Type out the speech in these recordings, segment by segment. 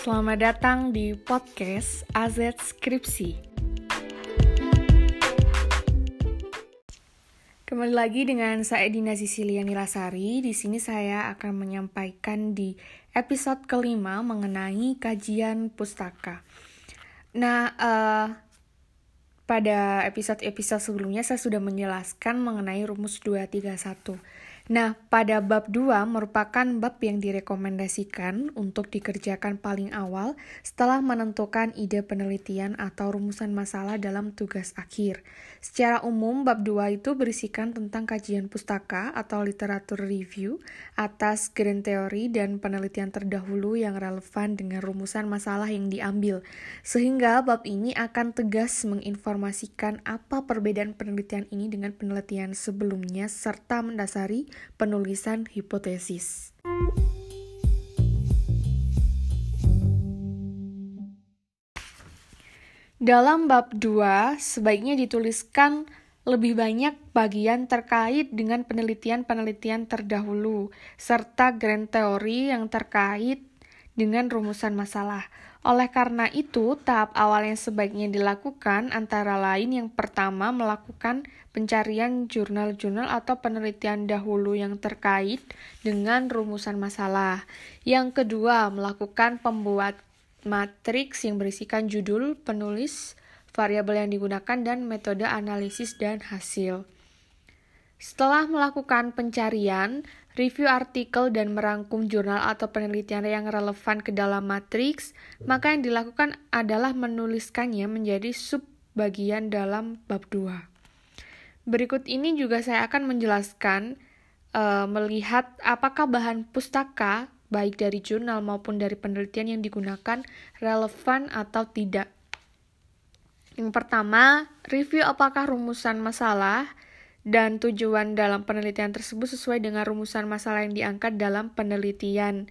Selamat datang di podcast AZ Skripsi. Kembali lagi dengan saya Dina Sisiliani Lasari. Di sini saya akan menyampaikan di episode kelima mengenai kajian pustaka. Nah, uh, pada episode-episode sebelumnya saya sudah menjelaskan mengenai rumus 231. Nah, pada bab 2 merupakan bab yang direkomendasikan untuk dikerjakan paling awal setelah menentukan ide penelitian atau rumusan masalah dalam tugas akhir. Secara umum, bab 2 itu berisikan tentang kajian pustaka atau literatur review atas grand teori dan penelitian terdahulu yang relevan dengan rumusan masalah yang diambil. Sehingga bab ini akan tegas menginformasikan apa perbedaan penelitian ini dengan penelitian sebelumnya serta mendasari penulisan hipotesis. Dalam bab 2, sebaiknya dituliskan lebih banyak bagian terkait dengan penelitian-penelitian terdahulu, serta grand teori yang terkait dengan rumusan masalah. Oleh karena itu, tahap awal yang sebaiknya dilakukan antara lain yang pertama melakukan pencarian jurnal-jurnal atau penelitian dahulu yang terkait dengan rumusan masalah. Yang kedua, melakukan pembuat matriks yang berisikan judul, penulis, variabel yang digunakan, dan metode analisis dan hasil. Setelah melakukan pencarian, review artikel dan merangkum jurnal atau penelitian yang relevan ke dalam matriks, maka yang dilakukan adalah menuliskannya menjadi sub bagian dalam bab 2. Berikut ini juga saya akan menjelaskan uh, melihat apakah bahan pustaka baik dari jurnal maupun dari penelitian yang digunakan relevan atau tidak. Yang pertama, review apakah rumusan masalah dan tujuan dalam penelitian tersebut sesuai dengan rumusan masalah yang diangkat dalam penelitian.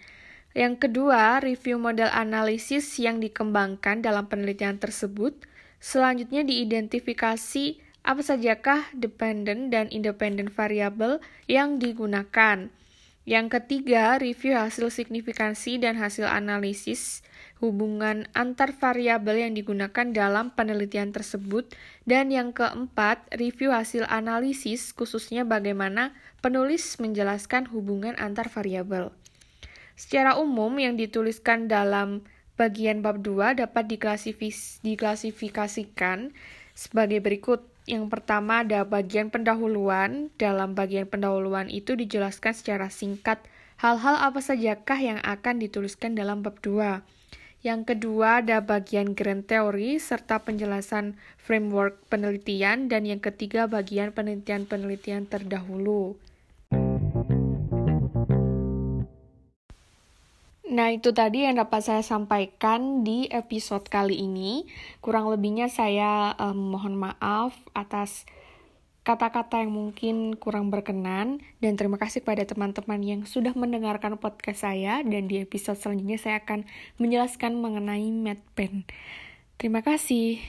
Yang kedua, review model analisis yang dikembangkan dalam penelitian tersebut. Selanjutnya diidentifikasi apa sajakah dependent dan independent variabel yang digunakan. Yang ketiga, review hasil signifikansi dan hasil analisis hubungan antar variabel yang digunakan dalam penelitian tersebut, dan yang keempat, review hasil analisis, khususnya bagaimana penulis menjelaskan hubungan antar variabel. Secara umum, yang dituliskan dalam bagian bab 2 dapat diklasifikasikan sebagai berikut. Yang pertama ada bagian pendahuluan. Dalam bagian pendahuluan itu dijelaskan secara singkat hal-hal apa sajakah yang akan dituliskan dalam bab 2. Yang kedua ada bagian grand teori serta penjelasan framework penelitian dan yang ketiga bagian penelitian-penelitian terdahulu. Nah, itu tadi yang dapat saya sampaikan di episode kali ini. Kurang lebihnya saya um, mohon maaf atas kata-kata yang mungkin kurang berkenan dan terima kasih kepada teman-teman yang sudah mendengarkan podcast saya dan di episode selanjutnya saya akan menjelaskan mengenai MedPen. Terima kasih.